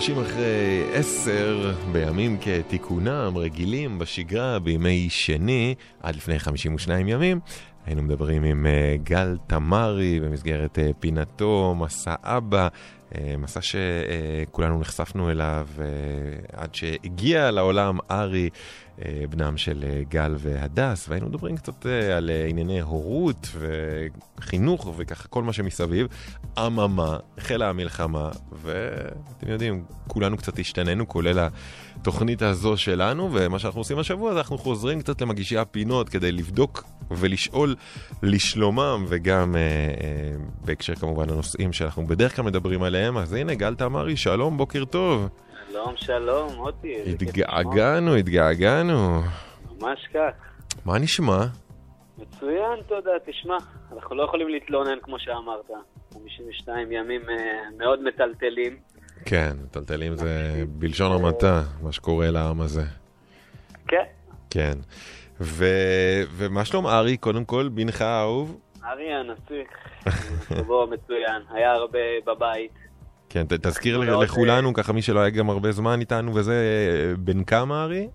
30 אחרי 10 בימים כתיקונם, רגילים, בשגרה, בימי שני, עד לפני 52 ימים. היינו מדברים עם uh, גל תמרי במסגרת uh, פינתו, מסע אבא, מסע שכולנו נחשפנו אליו uh, עד שהגיע לעולם ארי, uh, בנם של גל והדס, והיינו מדברים קצת על ענייני הורות וחינוך וככה כל מה שמסביב. אממה, החלה המלחמה, ואתם יודעים, כולנו קצת השתננו, כולל התוכנית הזו שלנו, ומה שאנחנו עושים השבוע זה אנחנו חוזרים קצת למגישי הפינות כדי לבדוק ולשאול לשלומם, וגם אה, אה, בהקשר כמובן לנושאים שאנחנו בדרך כלל מדברים עליהם. אז הנה, גל תמרי, שלום, בוקר טוב. שלום, שלום, מוטי. התגעגענו, התגעגענו. ממש כך. מה נשמע? מצוין, תודה. תשמע, אנחנו לא יכולים להתלונן כמו שאמרת. 52 ימים אה, מאוד מטלטלים. כן, מטלטלים זה בלשון המעטה, מה שקורה לעם הזה. כן. כן. ו... ומה שלום ארי, קודם כל, בנך האהוב? ארי הנסיך, שבוע מצוין, היה הרבה בבית. כן, ת, תזכיר לכולנו, ככה מי שלא היה גם הרבה זמן איתנו וזה, בן כמה ארי?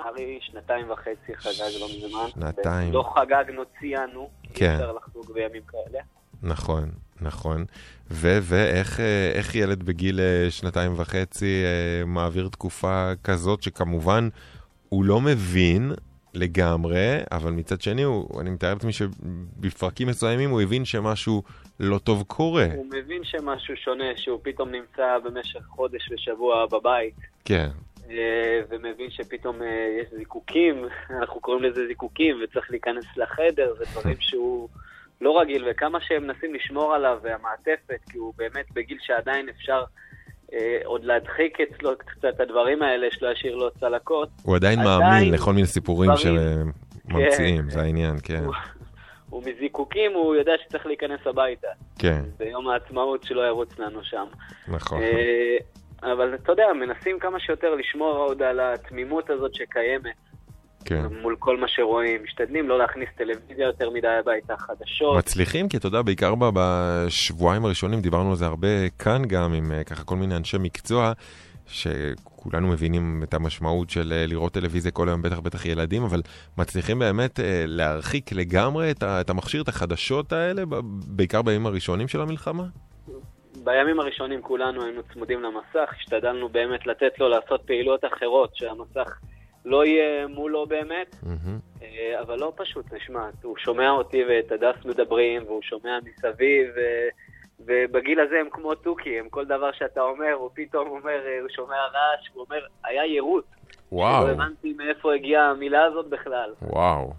ארי שנתיים וחצי חגג לא מזמן. שנתיים. לא חגגנו, ציינו. כן. אי אפשר לחגוג בימים כאלה. נכון, נכון. ואיך ילד בגיל שנתיים וחצי מעביר תקופה כזאת שכמובן הוא לא מבין לגמרי, אבל מצד שני, הוא, אני מתאר לעצמי שבפרקים מסוימים הוא הבין שמשהו לא טוב קורה. הוא מבין שמשהו שונה, שהוא פתאום נמצא במשך חודש ושבוע בבית. כן. ומבין שפתאום יש זיקוקים, אנחנו קוראים לזה זיקוקים, וצריך להיכנס לחדר, זה דברים שהוא לא רגיל, וכמה שהם מנסים לשמור עליו, והמעטפת, כי הוא באמת בגיל שעדיין אפשר... אה, עוד להדחיק אצלו קצת את הדברים האלה, שלא ישאיר לו צלקות. הוא עדיין, עדיין מאמין לכל מיני סיפורים שממציאים, כן. זה העניין, כן. הוא, הוא מזיקוקים, הוא יודע שצריך להיכנס הביתה. כן. ביום העצמאות שלא ירוץ לנו שם. נכון. אה, אבל אתה יודע, מנסים כמה שיותר לשמור עוד על התמימות הזאת שקיימת. כן. מול כל מה שרואים, משתדלים לא להכניס טלוויזיה יותר מדי הביתה, חדשות. מצליחים, כי אתה יודע, בעיקר בשבועיים הראשונים, דיברנו על זה הרבה כאן גם, עם אה, ככה כל מיני אנשי מקצוע, שכולנו מבינים את המשמעות של אה, לראות טלוויזיה כל היום, בטח בטח ילדים, אבל מצליחים באמת אה, להרחיק לגמרי את המכשיר, את החדשות האלה, בעיקר בימים הראשונים של המלחמה? בימים הראשונים כולנו היינו צמודים למסך, השתדלנו באמת לתת לו לעשות פעילויות אחרות, שהמסך... לא יהיה מולו באמת, mm-hmm. אבל לא פשוט, נשמע, הוא שומע אותי ואת הדס מדברים, והוא שומע מסביב, ו... ובגיל הזה הם כמו תוכי, הם כל דבר שאתה אומר, הוא פתאום אומר, הוא שומע רעש, הוא אומר, היה יירוט. וואו. לא הבנתי מאיפה הגיעה המילה הזאת בכלל. וואו.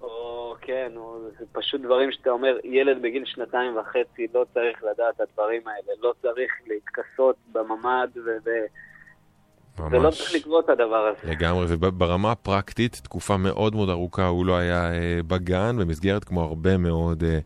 או כן, או, זה פשוט דברים שאתה אומר, ילד בגיל שנתיים וחצי לא צריך לדעת את הדברים האלה, לא צריך להתכסות בממ"ד ו... ממש. זה לא צריך לקרות הדבר הזה. לגמרי, וברמה הפרקטית, תקופה מאוד מאוד ארוכה הוא לא היה אה, בגן, במסגרת כמו הרבה מאוד אה,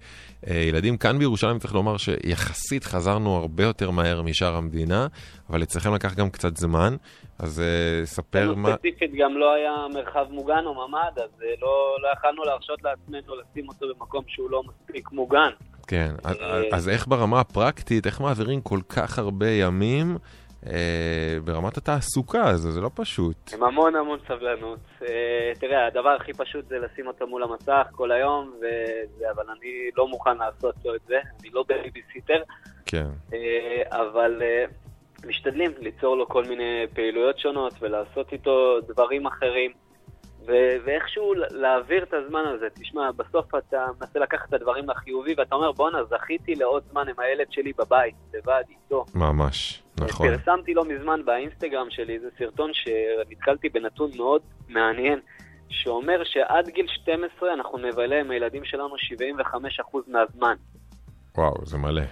אה, ילדים. כאן בירושלים צריך לומר שיחסית חזרנו הרבה יותר מהר משאר המדינה, אבל אצלכם לקח גם קצת זמן, אז אה, ספר מה... ספציפית גם לא היה מרחב מוגן או ממ"ד, אז אה, לא, לא יכלנו להרשות לעצמנו לשים אותו במקום שהוא לא מספיק מוגן. כן, אז, אה, אז איך ברמה הפרקטית, איך מעבירים כל כך הרבה ימים? אה, ברמת התעסוקה, זה, זה לא פשוט. עם המון המון סבלנות. אה, תראה, הדבר הכי פשוט זה לשים אותו מול המסך כל היום, וזה, אבל אני לא מוכן לעשות לו את זה, אני לא בייביסיטר. כן. אה, אבל אה, משתדלים ליצור לו כל מיני פעילויות שונות ולעשות איתו דברים אחרים. ו- ואיכשהו להעביר את הזמן הזה. תשמע, בסוף אתה מנסה לקחת את הדברים לחיובי, ואתה אומר, בואנה, זכיתי לעוד זמן עם הילד שלי בבית, לבד, איתו. ממש, נכון. פרסמתי לא מזמן באינסטגרם שלי איזה סרטון שנתקלתי בנתון מאוד מעניין, שאומר שעד גיל 12 אנחנו נבלה עם הילדים שלנו 75% מהזמן. וואו, זה מלא.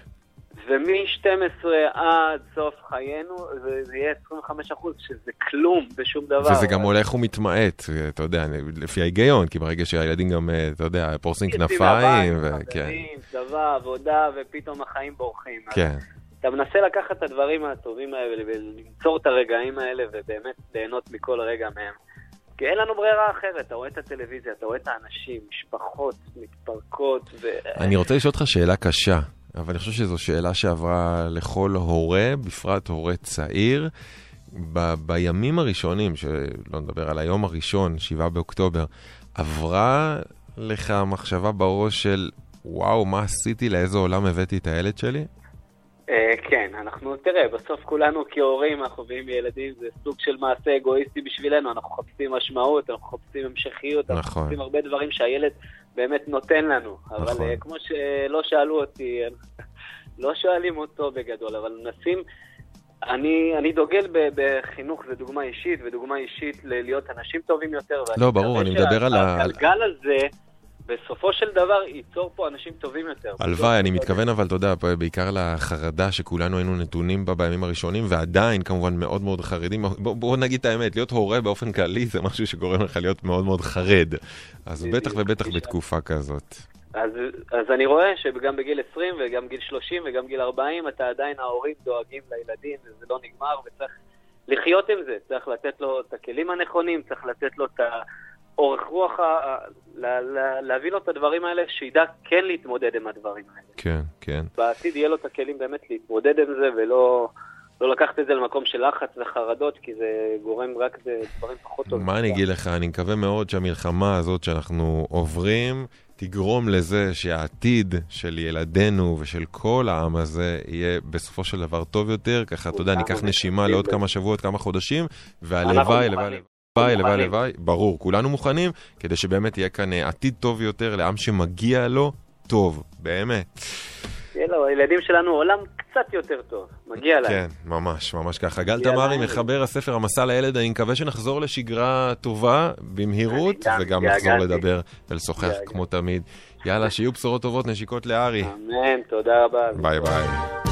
ומ-12 עד סוף חיינו זה, זה יהיה 25 אחוז, שזה כלום בשום דבר. וזה גם הולך ומתמעט, אתה יודע, לפי ההיגיון, כי ברגע שהילדים גם, אתה יודע, פורסים כנפיים, וכן. צבא, עבודה, ופתאום החיים בורחים. כן. אתה מנסה לקחת את הדברים הטובים האלה ולמצוא את הרגעים האלה ובאמת ליהנות מכל רגע מהם. כי אין לנו ברירה אחרת, אתה רואה את הטלוויזיה, אתה רואה את האנשים, משפחות מתפרקות ו... אני רוצה לשאול אותך שאלה קשה. אבל אני חושב שזו שאלה שעברה לכל הורה, בפרט הורה צעיר. ב- בימים הראשונים, שלא נדבר על היום הראשון, 7 באוקטובר, עברה לך מחשבה בראש של, וואו, מה עשיתי, לאיזה עולם הבאתי את הילד שלי? אה, כן, אנחנו, תראה, בסוף כולנו כהורים, אנחנו מביאים ילדים, זה סוג של מעשה אגואיסטי בשבילנו, אנחנו מחפשים משמעות, אנחנו מחפשים המשכיות, אנחנו נכון. מחפשים הרבה דברים שהילד באמת נותן לנו. אבל נכון. אה, כמו שלא שאלו אותי, לא שואלים אותו בגדול, אבל מנסים... אני, אני דוגל ב, בחינוך ודוגמה אישית, ודוגמה אישית ל- להיות אנשים טובים יותר. לא, ברור, אני מדבר על ה- שהגלגל הזה, בסופו של דבר, ייצור פה אנשים טובים יותר. הלוואי, אני מתכוון אבל, אתה יודע, בעיקר לחרדה שכולנו היינו נתונים בה בימים הראשונים, ועדיין כמובן מאוד מאוד חרדים. בוא, בוא נגיד את האמת, להיות הורה באופן כללי זה משהו שגורם לך להיות מאוד מאוד חרד. אז בטח ובטח בתקופה כזאת. אז, אז אני רואה שגם בגיל 20 וגם גיל 30 וגם גיל 40, אתה עדיין ההורים דואגים לילדים, וזה לא נגמר, וצריך לחיות עם זה. צריך לתת לו את הכלים הנכונים, צריך לתת לו את האורך רוח, ה- לה- לה- להביא לו את הדברים האלה, שידע כן להתמודד עם הדברים האלה. כן, כן. בעתיד יהיה לו את הכלים באמת להתמודד עם זה, ולא לא לקחת את זה למקום של לחץ וחרדות, כי זה גורם רק לדברים פחות טובים. מה אני אגיד לך, אני מקווה מאוד שהמלחמה הזאת שאנחנו עוברים תגרום לזה שהעתיד של ילדינו ושל כל העם הזה יהיה בסופו של דבר טוב יותר, ככה, אתה יודע, ניקח נשימה לעוד. כמה שבועות, כמה חודשים, והלוואי. הלוואי, הלוואי, הלוואי. הלוואי, ברור, כולנו מוכנים, כדי שבאמת יהיה כאן אה, עתיד טוב יותר לעם שמגיע לו טוב, באמת. יהיה לו, הילדים שלנו עולם קצת יותר טוב, מגיע להם. כן, ממש, ממש ככה. גל תמרי. מחבר הספר המסע לילד, אני מקווה שנחזור לשגרה טובה, במהירות, וגם נחזור. לדבר ולשוחח. כמו תמיד. יאללה, שיהיו בשורות טובות, נשיקות לארי. אמן, תודה רבה. ביי ביי.